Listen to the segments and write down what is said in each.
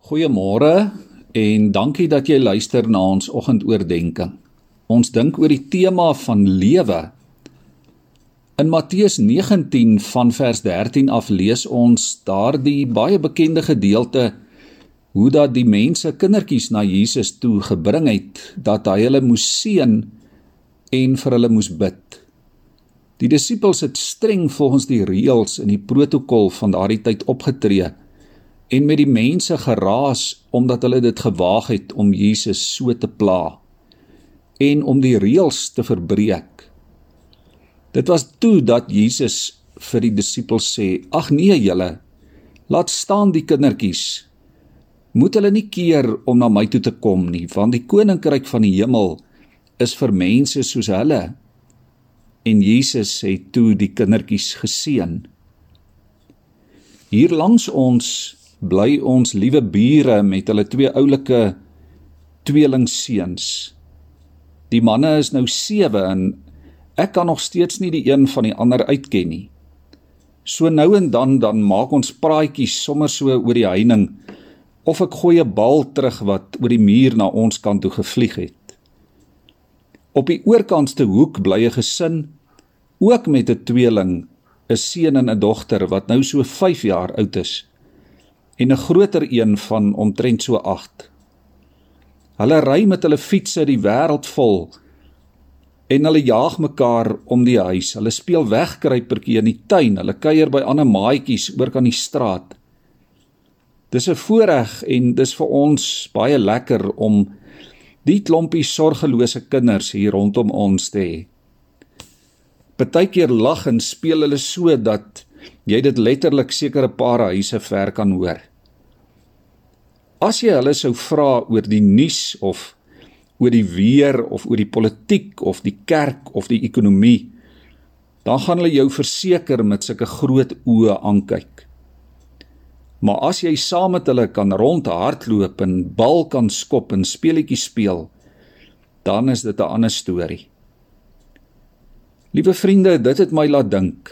Goeiemôre en dankie dat jy luister na ons oggendoordenkings. Ons dink oor die tema van lewe. In Matteus 19 van vers 13 af lees ons daardie baie bekende gedeelte hoe dat die mense kindertjies na Jesus toe gebring het dat hy hulle moes seën en vir hulle moes bid. Die disippels het streng volgens die reëls en die protokol van daardie tyd opgetree en met die mense geraas omdat hulle dit gewaag het om Jesus so te pla en om die reëls te verbreek. Dit was toe dat Jesus vir die disippels sê: "Ag nee julle, laat staan die kindertjies. Moet hulle nie keer om na my toe te kom nie, want die koninkryk van die hemel is vir mense soos hulle." En Jesus het toe die kindertjies geseën. Hier langs ons bly ons liewe bure met hulle twee oulike tweelingseuns. Die manne is nou 7 en ek kan nog steeds nie die een van die ander uitken nie. So nou en dan dan maak ons praatjies sommer so oor die heining of ek gooi 'n bal terug wat oor die muur na ons kant toe gevlieg het. Op die oorkantste hoek bly 'n gesin ook met 'n tweeling, 'n seun en 'n dogter wat nou so 5 jaar oud is en 'n groter een van omtrent so 8. Hulle ry met hulle fietsse die wêreld vol en hulle jaag mekaar om die huis. Hulle speel wegkruipertjie in die tuin. Hulle kuier by ander maatjies oor kan die straat. Dis 'n voorreg en dis vir ons baie lekker om die klompie sorgelose kinders hier rondom ons te hê. Partykeer lag en speel hulle so dat jy dit letterlik sekere paar huise ver kan hoor. As jy hulle sou vra oor die nuus of oor die weer of oor die politiek of die kerk of die ekonomie, dan gaan hulle jou verseker met sulke groot oë aankyk. Maar as jy saam met hulle kan rondhardloop en bal kan skop en speletjies speel, dan is dit 'n ander storie. Liewe vriende, dit het my laat dink.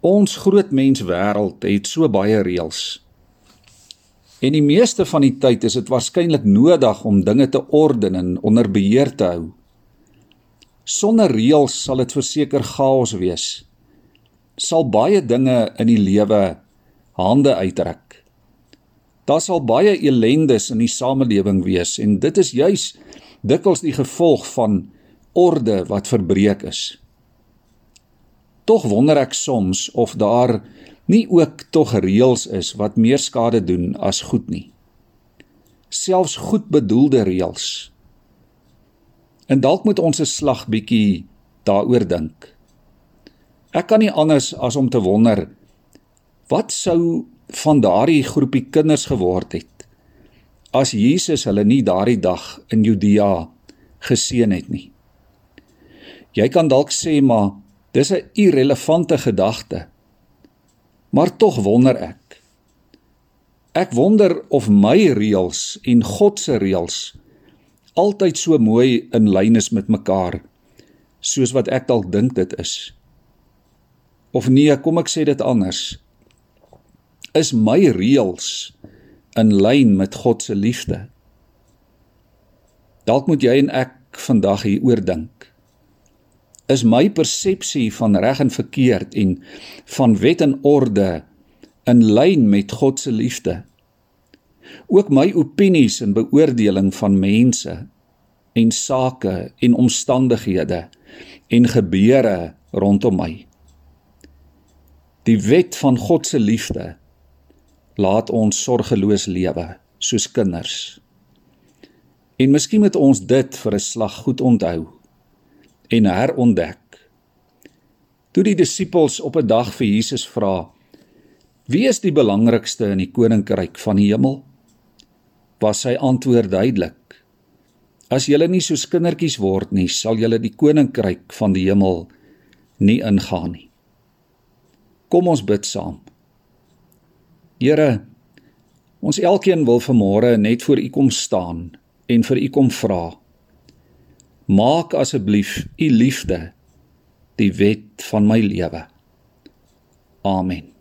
Ons groot mens wêreld het so baie reëls. En die meeste van die tyd is dit waarskynlik nodig om dinge te orden en onder beheer te hou. Sonder reëls sal dit verseker chaos wees. Sal baie dinge in die lewe hande uitruk. Daar sal baie ellendes in die samelewing wees en dit is juis dikwels die gevolg van orde wat verbreek is. Tog wonder ek soms of daar nie ook tog reëls is wat meer skade doen as goed nie. Selfs goed bedoelde reëls. En dalk moet ons 'n slag bietjie daaroor dink. Ek kan nie anders as om te wonder wat sou van daardie groepie kinders geword het as Jesus hulle nie daardie dag in Judea geseën het nie. Jy kan dalk sê maar dis 'n irrelevante gedagte. Maar tog wonder ek. Ek wonder of my reëls en God se reëls altyd so mooi in lyn is met mekaar soos wat ek dalk dink dit is. Of nee, kom ek sê dit anders. Is my reëls in lyn met God se liefde? Dalk moet jy en ek vandag hieroor dink is my persepsie van reg en verkeerd en van wet en orde in lyn met God se liefde. Ook my opinies en beoordeling van mense en sake en omstandighede en gebeure rondom my. Die wet van God se liefde laat ons sorgeloos lewe soos kinders. En miskien moet ons dit vir 'n slag goed onthou en herontdek. Toe die disippels op 'n dag vir Jesus vra: "Wie is die belangrikste in die koninkryk van die hemel?" was sy antwoord duidelik: "As julle nie soos kindertjies word nie, sal julle die koninkryk van die hemel nie ingaan nie." Kom ons bid saam. Here, ons elkeen wil vanmôre net voor U kom staan en vir U kom vra maak asseblief u liefde die wet van my lewe. Amen.